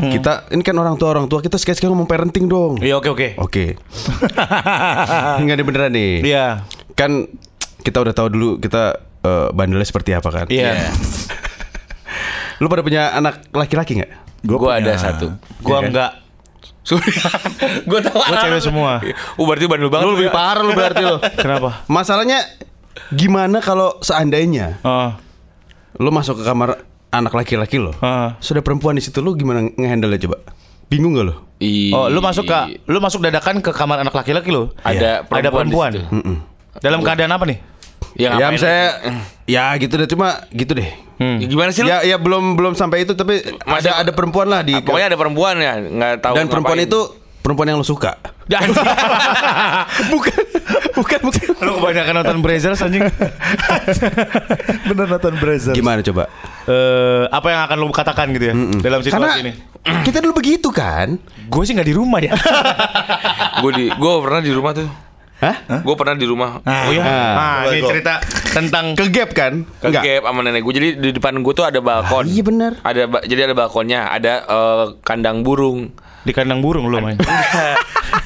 Kita ini kan orang tua orang tua kita sekali-sekali ngomong parenting dong. Iya oke oke. Oke. Enggak ada beneran nih. Iya. Kan kita udah tahu dulu kita eh, bandelnya seperti apa kan. Iya. Lu pada punya anak laki-laki nggak? Gue ada satu. Gua enggak. gue tahu. Gua cewek semua. Oh berarti bandel banget. Lu lebih parah lu berarti lu. Kenapa? Masalahnya gimana kalau seandainya Ah, lu masuk ke kamar anak laki-laki lo, ah. sudah perempuan di situ lu gimana ngehandle coba? Bingung gak lu? Ih. Oh, lu masuk ke lu masuk dadakan ke kamar anak laki-laki lu? Ada Ada perempuan. di situ. Dalam keadaan apa nih? Ya, ya saya ya gitu deh cuma gitu deh. Ya, Gimana sih lu? Ya ya belum belum sampai itu tapi Masih- ada ada perempuan lah di Ah, Pokoknya ada perempuan ya, nggak tahu. dan perempuan ngapain. itu perempuan yang lu suka. bukan bukan bukan. Lu kebanyakan nonton Brazers anjing. Bener nonton Brazers. Gimana coba? Eh, apa yang akan lu katakan gitu ya dalam situasi Karena ini? kita dulu begitu kan? Gue sih nggak di rumah ya. Gue di, gue pernah di rumah tuh. Hah? Gue pernah di rumah. Oh ya. Ah. Nah, ini cerita tentang Ke gap kan? Ke gap sama nenek gue. Jadi di depan gue tuh ada balkon. iya bener. Ada jadi ada balkonnya, ada eh, kandang burung. di kandang burung lu main.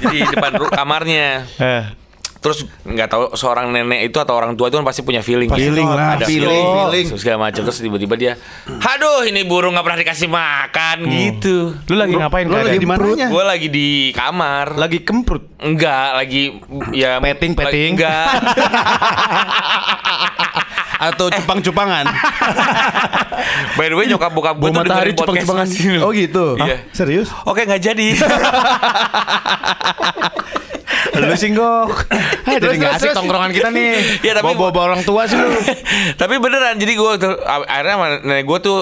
jadi di depan kamarnya. Eh. Terus nggak tahu seorang nenek itu atau orang tua itu kan pasti punya feeling. Feeling lah, ada feeling, feeling, feeling. Terus segala macam terus tiba-tiba dia, aduh ini burung nggak pernah dikasih makan gitu. Lu lagi ngapain? Lu lagi di mananya? Gue lagi di kamar. Lagi kemprut. Enggak, lagi ya Petting, lagi- petting. Enggak. Atau cupang-cupangan? By the way nyokap bokap gue tuh matahari dengerin podcast cupang-cupangan. Oh gitu. Iya. Serius? Oke nggak jadi. lu singgok. Eh, jadi nggak asik tongkrongan kita nih. Ya, tapi- bawa-bawa orang tua sih lu. Tapi beneran jadi gue akhirnya nenek gue tuh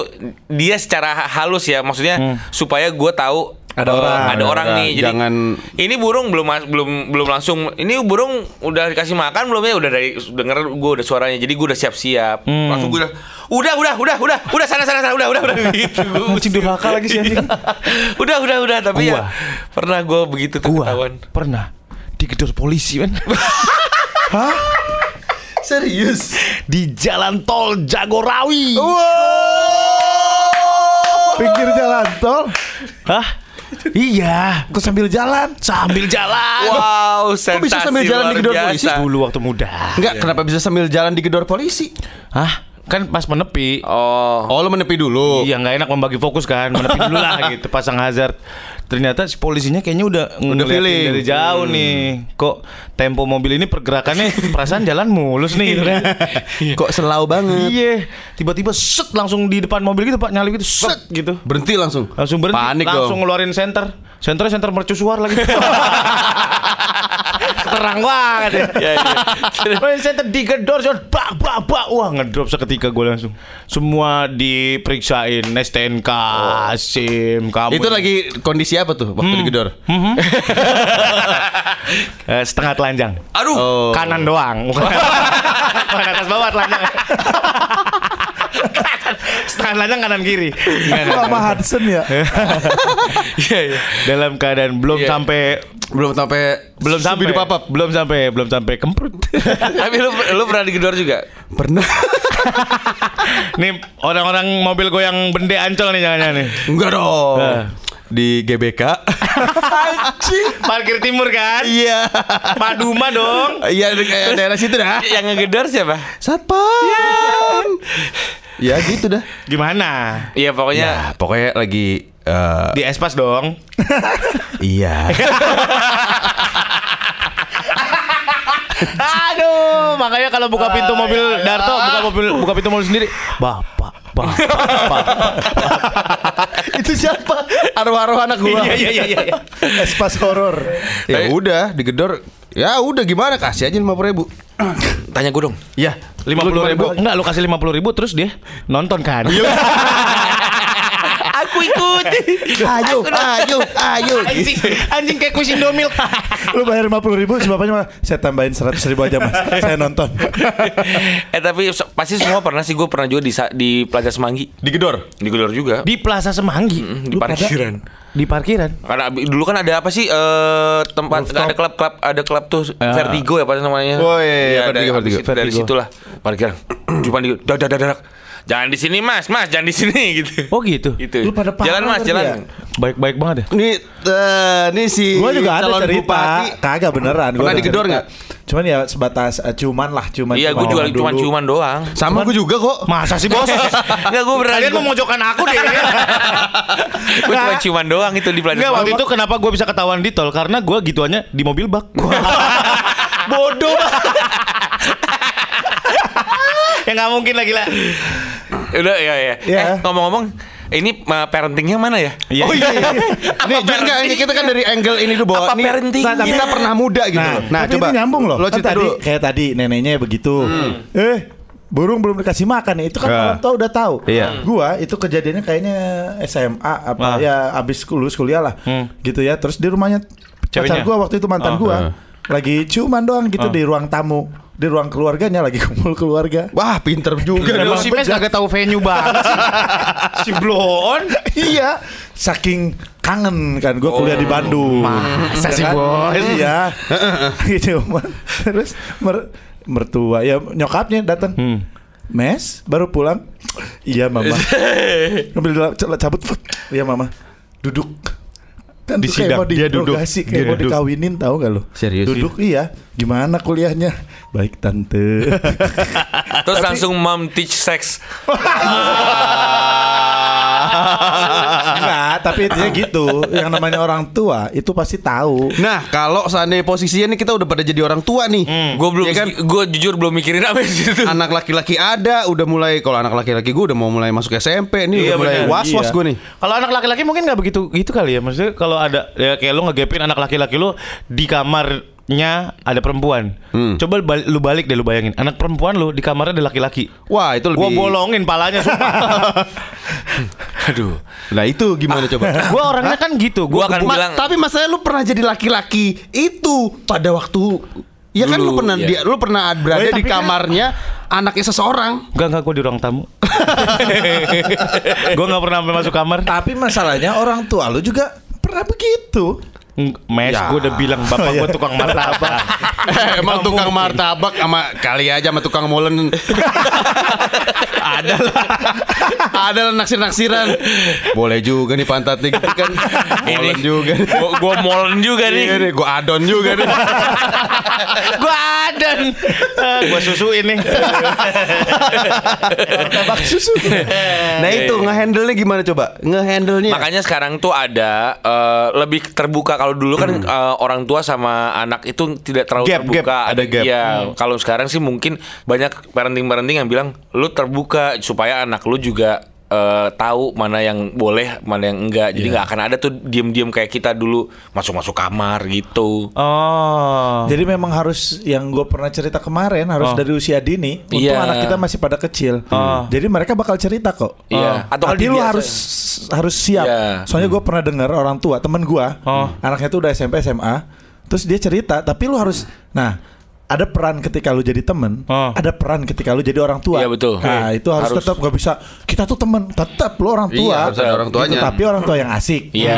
dia secara halus ya maksudnya supaya gue tahu Ada eh, orang. ada orang Ada, nih. Jadi jangan- ini burung belum belum belum langsung ini burung udah dikasih makan belum ya udah dari denger gue udah suaranya jadi gue udah siap-siap. Langsung gue udah udah udah udah udah udah sana sana sana udah udah udah gitu. Anjing durhaka lagi sih anjing. udah udah udah tapi Gua. ya pernah gue begitu tuh Gua ketahuan. pernah digedor polisi kan Serius? di jalan tol Jagorawi. Pinggir jalan tol. Hah? Iya, Kok sambil jalan? sambil jalan. Wow, bisa sensasi sambil jalan digedor polisi? Dulu waktu muda. Enggak, kenapa bisa sambil jalan digedor polisi? Hah? Kan pas menepi. Oh, Oh, lu menepi dulu. Iya nggak enak membagi fokus kan. Menepi dulu lah gitu pasang hazard. Ternyata si polisinya kayaknya udah ngeliatin feeling. dari jauh nih. Kok tempo mobil ini pergerakannya perasaan jalan mulus nih gitu kan. Kok selau banget? iya. Tiba-tiba set langsung di depan mobil gitu pak. Nyalip gitu set gitu. Berhenti langsung. langsung berhenti Panik langsung dong. ngeluarin senter. Senternya senter mercusuar lagi terang banget ya. Iya, iya. Center digedor John. Bak bak bak wah ngedrop seketika gue langsung. Semua diperiksain. STNK SIM kamu Itu lagi kondisi apa tuh waktu digedor? Eh, setengah telanjang. Aduh. Oh. kanan doang. Bukan atas bawah telanjang setengah kanan kiri nggak, sama Hudson ya? Iya, iya. dalam keadaan belum Iya. sampai Belum sampai belum sampai hidup apa? belum sampai belum sampai kemprut Tapi lu lu pernah digedor juga? Pernah. nih orang-orang mobil goyang bende ancol nih jangan-jangan nih Enggak dong. Eh. Di GBK. parkir timur kan Iya. Paduma dong Iya di kayak daerah situ dah. Yang ngegedor siapa? Satpam. Ya gitu dah. gimana Iya pokoknya Ya, pokoknya lagi eh, di espas dong iya. Aduh, makanya kalau buka pintu mobil Darto, buka mobil buka pintu mobil sendiri. Bapak, bapak, bapak. Itu siapa? Arwah-arwah anak gua. Iya, iya, iya, iya. Espas horor. Ya udah digedor. Ya udah gimana kasih aja lima ribu. Tanya gue dong. Ya Lima puluh ribu, enggak lu kasih lima puluh ribu terus dia nonton kan? Aku ikut. Ayo, ayo, ayo. anjing, anjing kayak kuis Indomil. Lu bayar 50 ribu, si bapaknya malah, saya tambahin 100 ribu aja mas. Saya nonton. eh tapi se- pasti semua pernah sih gue pernah juga di di Plaza Semanggi. Digedor. Digedor juga. Di Plaza Semanggi, Mm, di parkiran. Di parkiran. Karena dulu kan ada apa sih eh, tempat Rooftop. ada klub-klub ada klub tuh Vertigo ya apa namanya? Oh, iya, iya, dari, Vertigo, habis Vertigo. dari Vertigo. situlah parkiran. Cuma di dak dak dak dak. Jangan di sini mas, mas jangan di sini gitu. Oh gitu. Gitu. Lu pada jalan mas, jalan. ya? Baik-baik banget ya. Ini eh, ini si Gua juga ada calon cerita. bupati. Kagak beneran. Gua Pernah digedor nggak? Cuman ya sebatas eh, cuman lah, cuman. Iya, gue juga cuma cuman doang. Sama gue juga kok. Masa sih bos? Enggak, gue beneran. Kalian memojokkan aku deh. Gue cuma cuman doang itu di Enggak pelajaran. waktu itu kenapa gue bisa ketahuan di tol karena gue gituannya di mobil bak. Bodoh. ya nggak mungkin lagi lah. Udah ya ya. Iya. Eh, ngomong-ngomong, ini uh, parentingnya mana ya? Iya. Oh iya. iya. Ini enggak ini kita kan dari angle ini dulu bahwa Apa ini parenting? nah, kita pernah muda gitu. Nah, loh. nah tapi coba ini nyambung loh. Lo Kan cerita tadi, dulu. Kayak tadi neneknya begitu. Eh, burung belum dikasih makan nih. Itu kan Ah. orang tua udah tahu. Iya. Gua itu kejadiannya kayaknya SMA apa Ah. ya abis lulus kuliah lah. Hmm. Gitu ya. Terus di rumahnya pacar Ceweknya? gua waktu itu mantan Ah. gua. Ah. Lagi ciuman doang gitu di ruang tamu. Di ruang keluarganya lagi kumpul keluarga. Wah, pinter juga Lu dong. si Mes kagak tahu venue banget sih. si Blon. iya, saking kangen kan gue kuliah di Bandung. Masa sih, kan? Bos? Iya. gitu. Terus mer- mertua ya nyokapnya datang. Hmm. Mes baru pulang. Iya mama. Ngambil cabut. Iya mama. Duduk. Kan Di sidang, mau dia duduk. kayak Dia mau duduk. dikawinin tahu gak lo? Serius? Duduk iya. Gimana kuliahnya? Baik tante. Terus langsung mom teach sex. Enggak, tapi intinya gitu. Yang namanya orang tua itu pasti tahu. Nah, kalau seandainya posisinya nih kita udah pada jadi orang tua nih. Gue belum, Iya kan? gue jujur belum mikirin apa itu. Anak laki-laki ada, udah mulai kalau anak laki-laki gue udah mau mulai masuk SMP nih, Iya, udah mulai was-was Iya. gue nih. Kalau anak laki-laki mungkin nggak begitu gitu kali ya. Maksudnya kalau ada ya kayak lu ngegepin anak laki-laki lu di kamarnya ada perempuan. Hmm. Coba bal- lu balik deh lu bayangin. Anak perempuan lu di kamarnya ada laki-laki. Wah, itu Gua lebih bolongin palanya sumpah. Aduh. Nah, itu gimana coba? gua orangnya kan gitu. Gua Gua akan Ma- bilang tapi masalahnya lu pernah jadi laki-laki itu pada waktu Ya kan lu pernah iya. dia, lu pernah berada Eh, di kan- kamarnya anaknya seseorang. Enggak enggak gua di ruang tamu. gua nggak pernah sampai masuk kamar. Tapi masalahnya orang tua lu juga pernah begitu. Mes, Ya. gua udah bilang bapak gua tukang martabak. Eh, emang tukang martabak sama kali aja sama tukang molen. ada lah. Ada lah naksir-naksiran. Boleh juga nih pantatnya gitu kan. Molen juga. gua molen juga nih. Iya nih, gua adon juga nih. gua ada. Eh, gua susuin nih. Martabak susu. Nah itu ngehandle-nya gimana coba? Ngehandle-nya. Makanya sekarang tuh ada eh, lebih terbuka kalau dulu kan eh, orang tua sama anak itu tidak terlalu Gap, terbuka. gap, ada gap. Iya, kalau sekarang sih mungkin banyak parenting-parenting yang bilang lu terbuka supaya anak lu juga eh, tahu mana yang boleh, mana yang enggak. Jadi nggak akan ada tuh diem-diem kayak kita dulu masuk-masuk kamar gitu. Oh. Jadi memang harus yang gue pernah cerita kemarin harus Oh. dari usia dini. Untuk Iya. anak kita masih pada kecil. Oh. Jadi mereka bakal cerita kok. Iya. Oh. Atau Tapi lu harus harus siap. Iya. Soalnya gue pernah dengar orang tua temen gue, Oh. anaknya tuh udah SMP SMA, terus dia cerita. Tapi lu harus, nah ada peran ketika lu jadi temen, Oh. ada peran ketika lu jadi orang tua. Iya, betul. Nah itu harus, Harus. tetap gak bisa. Kita tuh temen, tetap lu orang tua. Iya, harus ada orang tuanya. Gitu, tapi orang tua yang asik. Iya.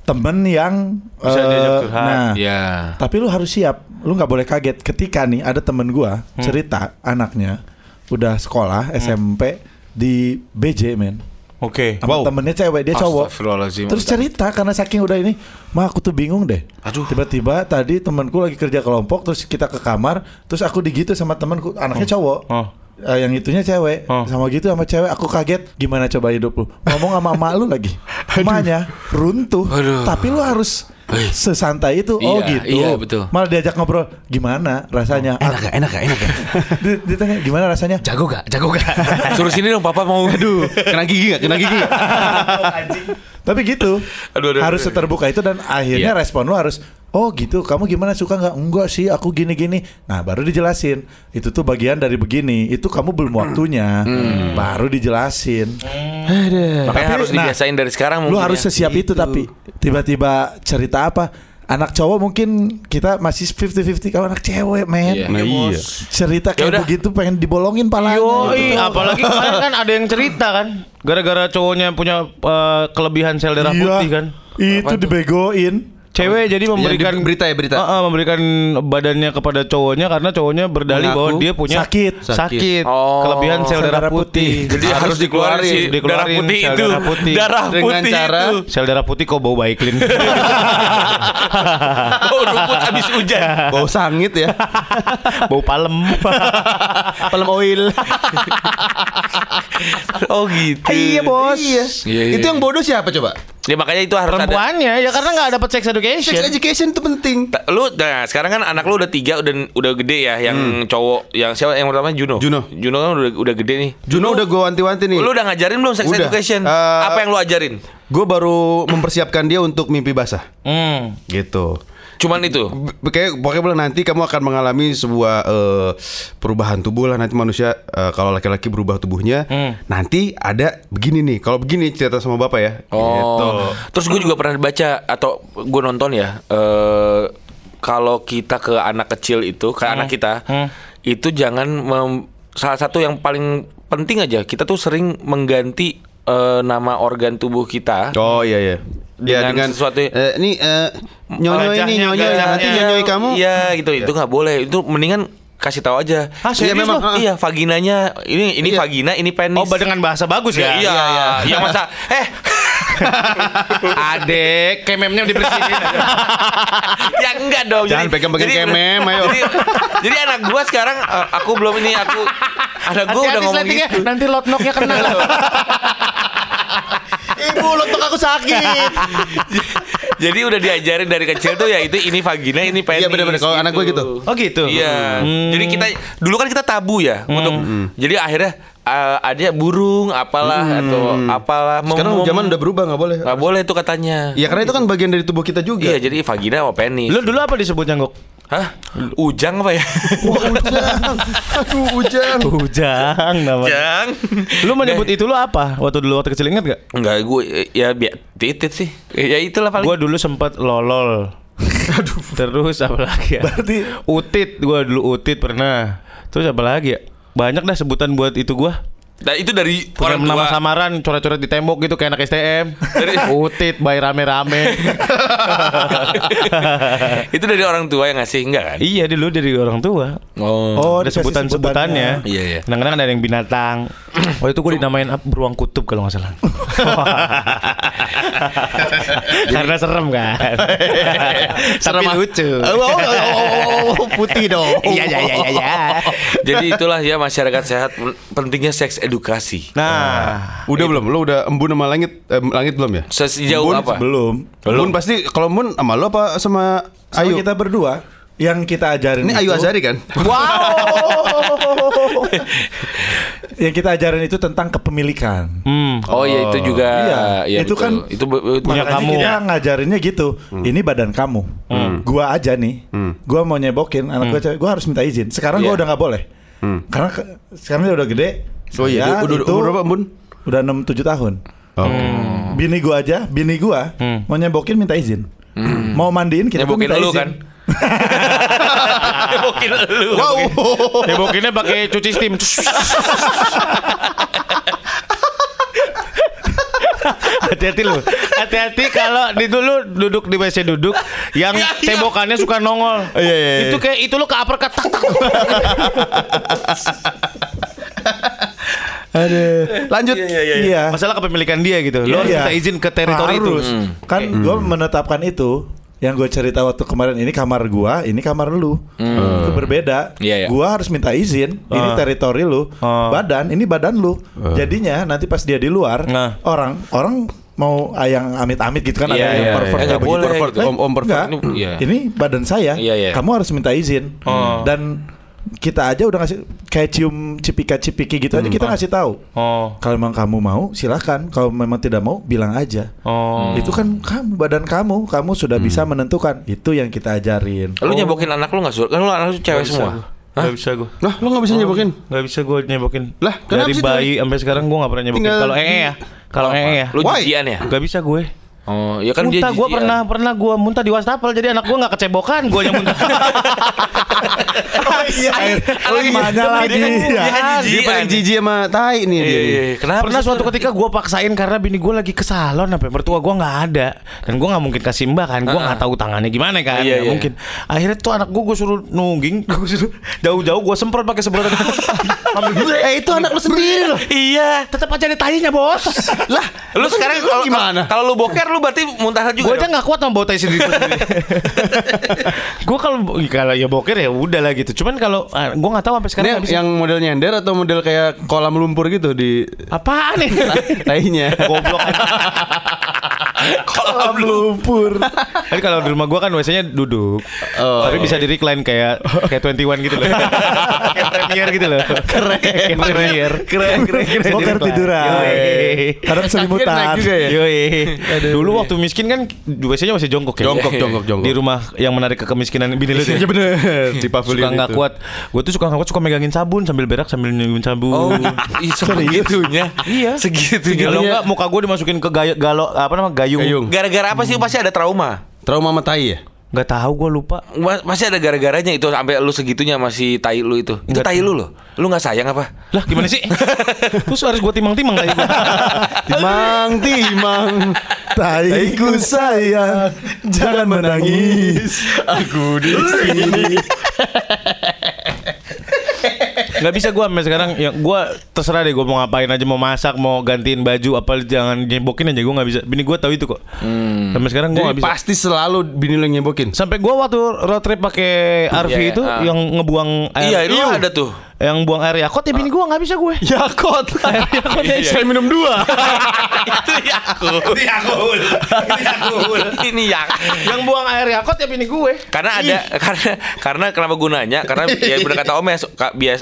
Temen yang Bisa eh, diajak curhat. Nah, Iya. tapi lu harus siap. Lu nggak boleh kaget ketika nih ada temen gua Hmm. cerita anaknya udah sekolah SMP di BJ men. Oke. Sama temennya cewek dia cowok. Terus cerita karena saking udah ini, mah aku tuh bingung deh. Aduh. Tiba-tiba tadi temanku lagi kerja kelompok, terus kita ke kamar, terus aku digitu sama temanku, anaknya cowok. Oh. Eh, yang itunya cewek, Oh. sama gitu sama cewek, aku kaget. Gimana coba hidup lu? Ngomong sama emak lu lagi, emaknya runtuh. Aduh. Tapi lu harus sesantai itu. oh Iya, gitu. iya, betul. Malah diajak ngobrol, gimana rasanya? enak gak? Enak gak? Enak gak? Di- Ditanya gimana rasanya? Jago gak? Jago gak? Suruh sini dong papa mau. Aduh. Kena gigi gak? Kena gigi? Tapi gitu Aduh, aduh, harus aduh. terbuka itu dan akhirnya Iya. respon lu harus oh gitu kamu gimana suka nggak enggak sih aku gini gini nah baru dijelasin itu tuh bagian dari begini itu kamu belum waktunya Hmm. baru dijelasin Makanya Tapi, harus nah, dibiasain dari sekarang lu harus ya. sesiap itu tapi tiba-tiba cerita apa anak cowok mungkin kita masih 50-50 kalau anak cewek men Iya. Nah, iya. cerita Ya kayak udah. begitu pengen dibolongin palanya Yoi, gitu. apalagi kemarin kan ada yang cerita kan, gara-gara cowoknya punya eh, kelebihan sel darah Iya. putih kan. itu dibegoin Cewek jadi memberikan di berita ya, berita. Ah, ah, memberikan badannya kepada cowoknya karena cowoknya berdalih Mengaku bahwa dia punya sakit. sakit, Oh. kelebihan sel darah putih. Jadi Harus harus dikeluarin, dikeluarin. sih darah Dikeluarin putih sel itu. darah putih. Darah Dengan putih cara- itu. Sel darah putih kok bau baiklin. Oh, rumput habis hujan. Bau sangit ya. bau palem. Palm oil. Oh gitu. Iya, Bos. Iya, iya. Itu yang bodoh siapa coba? Ya makanya itu harus ada. Perempuannya ya karena nggak dapat sex education. Sex education itu penting. Ta- Lu nah sekarang kan anak lu udah tiga udah udah gede ya yang cowok yang siapa yang pertama Juno. Juno. Juno kan udah udah gede nih. Juno udah gue wanti-wanti nih. Lu udah ngajarin belum sex Udah. education? Eh, Apa yang lu ajarin? Gue baru mempersiapkan dia untuk mimpi basah. Hmm. Gitu. Cuman itu. Kayak pokoknya nanti kamu akan mengalami sebuah eh, perubahan tubuh lah nanti manusia eh, kalau laki-laki berubah tubuhnya nanti ada begini nih kalau begini cerita sama bapak ya Oh. gitu. Terus gue juga pernah baca atau gue nonton ya. eh kalau kita ke anak kecil itu, ke anak kita, itu jangan mem- salah satu yang paling penting aja kita tuh sering mengganti eh, nama organ tubuh kita. oh iya iya ya Dengan dengan sesuatu- eh, ini eh, nyonyoy ini gajahnya. nanti nyonyoy kamu Iya gitu, itu nggak boleh. Itu mendingan kasih tahu aja. Ah, Iya, serius memang, lu? ah. Iya, vaginanya ini ini Iya. vagina, ini penis. Oh, dengan bahasa bagus ya? iya, iya, iya. masa eh Adek, kememnya dibersihin. ya enggak dong. Jangan pegang-pegang kemem, ayo. Jadi, jadi anak gua sekarang eh, aku belum ini aku anak gua udah ngomong gitu. nanti lotnoknya kena. ibu lotok aku sakit Jadi udah diajarin dari kecil tuh ya itu ini vagina, ini penis. Iya, bener-bener. Kalau anak gua gitu. Oh gitu. Iya. Jadi kita dulu kan kita tabu ya untuk jadi akhirnya eh, ada burung apalah atau apalah mem- sekarang mem- zaman udah berubah nggak boleh nggak boleh tuh katanya. ya karena itu kan bagian dari tubuh kita juga Iya, jadi vagina sama penis. Lu dulu apa disebutnya Gok? Hah? Ujang apa ya? Wah, ujang aduh ujang Ujang namanya. Ujang. Lu menyebut itu lu apa? Waktu dulu waktu kecil inget gak? Enggak, gue ya biar titit sih. Ya itulah paling. Gua dulu sempet lolol. Aduh. Terus apa lagi ya? Berarti- utit, gua dulu utit pernah. Terus apa lagi ya? Banyak dah sebutan buat itu gua. Nah, itu dari Punya orang nama tua. samaran coret-coret di tembok gitu kayak anak STM. Dari- utit, bayi rame-rame. itu dari orang tua yang ngasih enggak kan? iya dulu dari orang tua. Oh. Oh, ada sebutan-sebutannya. Iya, iya. Kadang-kadang ada yang binatang. Oh itu gue dinamain apa? beruang kutub kalau nggak salah. Karena serem kan. Tapi lucu. oh, oh, oh, oh, oh, putih dong Iya iya iya iya. iya. Jadi itulah ya masyarakat sehat pentingnya seks edukasi. Nah, udah belum lu udah embun sama langit eh, langit belum ya Sejauh Embun apa? Belum. Embun pasti kalau embun sama lu apa sama Sama Ayu kita berdua yang kita ajarin ini itu, Ayu Azari kan Wow. yang kita ajarin itu tentang kepemilikan. hmm. Oh iya itu juga. Iya, Iya, itu betul. kan itu be- Punya Makanya kamu. kita ngajarinnya gitu. Ini badan kamu. Gua aja nih. Gua mau nyebokin anak gua cewek, gua harus minta izin. Sekarang gua Iya. udah nggak boleh. Karena ke- sekarang dia udah gede. Oh iya Saya udah itu umur berapa embun Udah 6 7 tahun. Oke. Bini gua aja, bini gua mau nyebokin minta izin. Mau mandiin kita Nyebokin minta lu izin. kan? Nyebokin lu. wow Hebokinnya pakai cuci steam. Hati-hati lu. Hati-hati kalau di dulu duduk di WC duduk yang Iya, iya. cebokannya suka nongol. Iya, iya, iya. Itu kayak itu lu ke uppercut tak tak. lanjut Iya. Masalah kepemilikan dia gitu. Lu harus Iya. minta izin ke teritori Harus. itu. Kan gue menetapkan itu. Yang gue cerita waktu kemarin ini kamar gua, ini kamar lu. Itu berbeda. Iya, iya. Gua harus minta izin. Ini Ah. teritori lu. Ah. Badan, ini badan lu. Jadinya nanti pas dia di luar, Nah. orang orang mau ayang amit-amit gitu kan Iya, ada yang iya, pervert iya. kayak Nggak begitu. boleh Pervert. gitu. Eh, Om- om pervert ini- iya. Ini badan saya. Iya, iya. Kamu harus minta izin. Oh. Dan kita aja udah ngasih kayak cium cipika-cipiki gitu aja kita ngasih tahu. Oh. Kalau memang kamu mau, silahkan. Kalau memang tidak mau, bilang aja. Oh. Itu kan kamu, badan kamu, kamu sudah bisa menentukan. Itu yang kita ajarin. Lu nyebokin anak lu enggak sur? Kan lu anak lu cewek semua. Gak bisa gue Lah, lu nggak bisa nyebokin? Gak bisa gue nyebokin Lah, kenapa Dari sih, bayi sampai sekarang gue gak pernah nyebokin Kalau ee ya Kalau ee ya Lu jijian ya? Gak bisa gue Oh, ya kan dia muntah gue jijian. pernah pernah gue muntah di wastafel jadi anak gue nggak kecebokan gue yang muntah Iya. Oh, Mana lagi? Dia kan- ya. dia kan Dia paling jijik sama tai nih Iya, dia. iya. Kenapa? pernah suatu ketika gue paksain karena bini gue lagi ke salon apa mertua gue nggak ada dan gue nggak mungkin kasih mbak kan gue nggak tahu tangannya gimana kan Iya, iya. mungkin akhirnya tuh anak gue gue suruh nungging gue suruh jauh-jauh gue semprot pakai semprotan Eh itu anak lu sendiri loh. Iya. tetap aja ada tainya bos Lah, Lu sekarang lu kalau gimana? Kalau lu boker lu berarti muntah juga. gue aja nggak kuat sama bau tai sendiri gue kalau kalau ya boker ya udah lah gitu cuman kalau gue nggak tahu sampai sekarang Ini bisa. yang model nyender atau model kayak kolam lumpur gitu di apaan nih tainya. goblok kolam lumpur. Tapi kalau di rumah gua kan WC-nya duduk. Oh. Tapi bisa di recline kayak kayak 21 gitu loh. kayak premier gitu loh. Keren. Kayak premier. Keren, keren, keren. Boker tiduran. Kadang selimutan. ya? Yoi. Dulu waktu miskin kan WC-nya masih jongkok ya. Jongkok, jongkok, jongkok. Di rumah yang menarik ke kemiskinan bini lu tuh. Iya bener. Di pavilion Suka nggak kuat. Gue tuh suka nggak kuat suka megangin sabun sambil berak sambil nyium sabun. Oh, segitunya. Iya. Segitunya. Kalau enggak muka gue dimasukin ke gaya, galo apa nama gayung. Gayung. Gara-gara apa sih pasti ada trauma? Trauma sama tai ya? Gak tahu gue lupa. Ma- Masih ada gara-garanya itu sampai lu segitunya masih tai lu itu. Itu tai lu loh. Lu nggak sayang apa? Lah gimana sih? Terus harus gue timang-timang tadi gua. Timang, timang. Taiku sayang, jangan menangis. Aku di sini. Nggak bisa gue sampai sekarang ya gue terserah deh gue mau ngapain aja mau masak mau gantiin baju apa jangan nyebokin aja gue nggak bisa. Bini gue tahu itu kok. Sampai sekarang gue nggak bisa. pasti selalu bini lu yang nyebokin. sampai gue waktu road trip pakai RV Iya, itu ah. yang ngebuang air. Iya, lu ada tuh. Yang buang air yakot ya bini gue nggak bisa gue Yakot. Saya minum dua. itu Yakult. Itu Yakult. Itu Yakult. Ini yang yang buang air yakot ya bini gue karena ada karena karena kenapa gunanya karena ya benar kata Om ya bias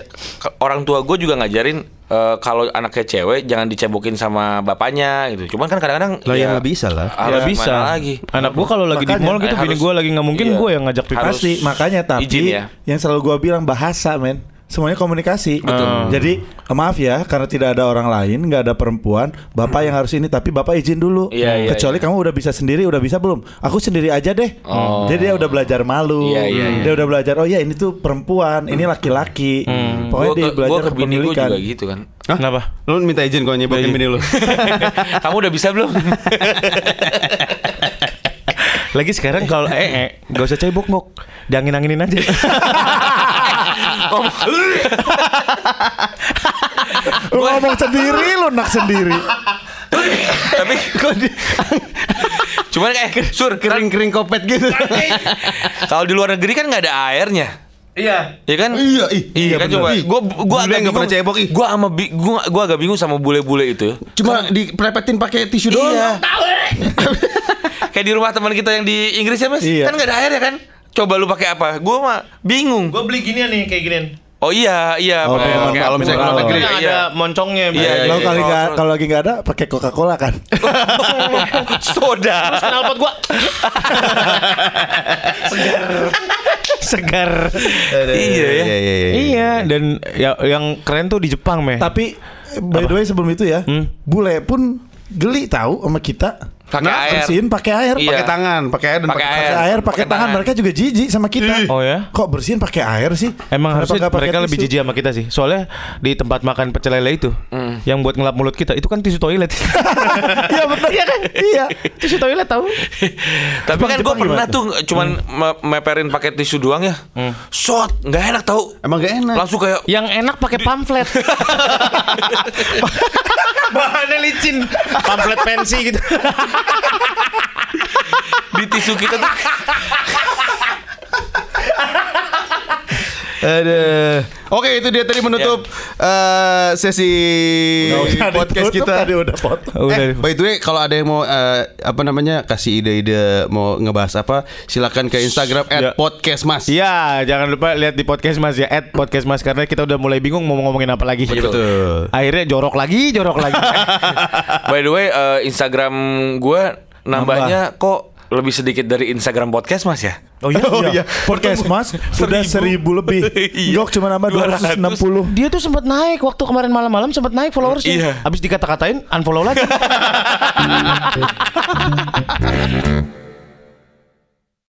orang tua gue juga ngajarin eh, kalau anaknya cewek jangan dicebokin sama bapaknya gitu cuman kan kadang-kadang Lah, ya nggak bisa lah. ah, ya gimana bisa lagi anak gue kalau lagi di Makanya, mall gitu bini gue lagi nggak mungkin iya. gue yang ngajak pipi Pasti, makanya tapi izin ya. yang selalu gua bilang bahasa, men. Semuanya komunikasi. Jadi maaf ya, karena tidak ada orang lain, nggak ada perempuan, bapak yang harus ini, tapi bapak izin dulu. Iya, iya, Kecuali kamu udah bisa sendiri, udah bisa belum? Aku sendiri aja deh. Oh. Jadi dia udah belajar malu. Iya, iya, iya. Dia udah belajar. Oh ya ini tuh perempuan, ini laki-laki. Pokoknya gue dia ke, belajar gua ke bini kepemilikan. juga gitu kan kenapa Lu minta izin kalau nyebokin bini lu. kamu udah bisa belum Lagi sekarang kalau eh, eh gak usah cebok ngok, diangin anginin aja. Lu ngomong sendiri, lu nak sendiri. tapi cuman kayak sur Kering-kering kopet gitu. kalau di luar negeri kan nggak ada airnya Iya. Iya kan? Iya, ih. Iya kan coba. Gua gua agak nggak pernah cebok, ih. Gua sama gua gua agak bingung sama bule-bule itu. Cuma diprepetin pakai tisu doang. Iya. Kayak di rumah teman kita yang di Inggris ya, Mas. Iya. Kan nggak ada air ya kan? Coba lu pakai apa? Gua mah bingung. Gue beli ginian nih kayak ginian. Oh iya, iya. Oh, pakai- kalau pakai- kalau misalnya keluar negeri, Yang iya. ada moncongnya. Iya, iya, Kalau iya. kali Oh, nggak terus- kalau lagi nggak ada, pakai Coca Cola kan? soda. Knalpot gua. Segar. Segar. Iya ya. Iya, iya, iya. Iya, dan ya, yang keren tuh di Jepang, meh. Tapi by the way sebelum itu ya, Hmm? bule pun geli tahu sama kita. Pakai Nah, air. Bersihin pakai air. Iya. Pakai tangan, pakai air dan Pakai pakai air. Pakai air, pakai tangan. tangan. Mereka juga jijik sama kita. Oh ya? Kok bersihin pakai air sih? Emang harusnya nggak pakai mereka lebih jijik sama kita sih. Soalnya di tempat makan pecel lele itu, yang buat ngelap mulut kita itu kan tisu toilet. Iya benar. Iya kan? Iya. tisu toilet tahu? Tapi kan gue pernah tuh cuman me- meperin pakai tisu doang ya. Shot, nggak enak tau. Emang gak enak. Langsung kayak Yang enak pakai pamflet. Bahannya licin. Pamflet pensi gitu. Di tisu kita tuh Aduh. Oke, itu dia tadi menutup eh, sesi Udah podcast ditutup, kita. Tadi udah potong. Udah. Eh, by the way, kalau ada yang mau eh, apa namanya kasih ide-ide mau ngebahas apa, silakan ke Instagram Ya. @podcastmas. Iya, jangan lupa lihat di podcast Mas ya, at podcast Mas karena kita udah mulai bingung mau ngomongin apa lagi. Betul. Akhirnya jorok lagi, jorok lagi. By the way, eh, Instagram gue nambahnya kok lebih sedikit dari Instagram podcast Mas ya. Oh iya. Oh iya, podcast Mas sudah seribu lebih. Iya. Gok cuma nambah 260. Dia tuh sempat naik waktu kemarin malam-malam sempat naik followersnya. Iya. Abis dikata-katain unfollow lagi.